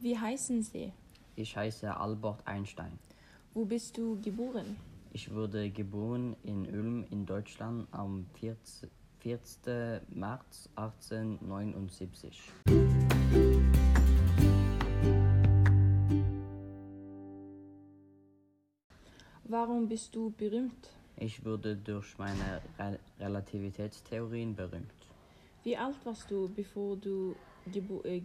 Wie heißen Sie? Ich heiße Albert Einstein. Wo bist du geboren? Ich wurde geboren in Ulm in Deutschland am 14. 4. März 1879. Warum bist du berühmt? Ich wurde durch meine Re Relativitätstheorien berühmt. Wie alt warst du, bevor du gebo- äh,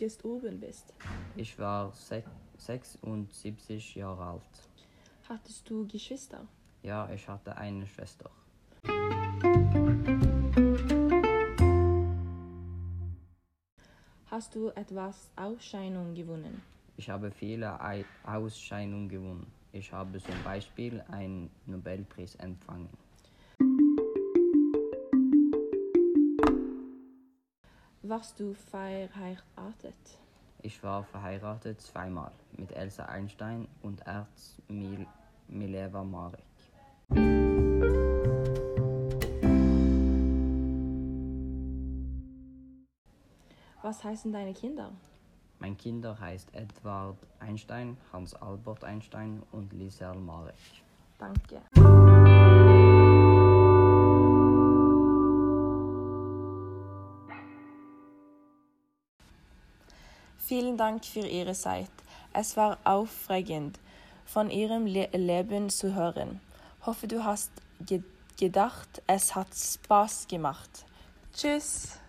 gest gestorben bist? Ich war sech 76 Jahre alt. Hattest du Geschwister? Ja, ich hatte eine Schwester. Hast du etwas Ausscheidung gewonnen? Ich habe viele Ei- Ausscheidungen gewonnen. Ich habe zum Beispiel einen Nobelpreis empfangen. Warst du verheiratet? Ich war verheiratet zweimal mit Elsa Einstein und Erz Mil Mileva Marek. Was heißen deine Kinder? Mein Kinder heißt Edward Einstein, Hans Albert Einstein und Lisel Marek. Danke. Vielen Dank für Ihre Zeit. Es war aufregend, von Ihrem Le Leben zu hören. Hoffe, du hast ge gedacht, es hat Spaß gemacht. Tschüss.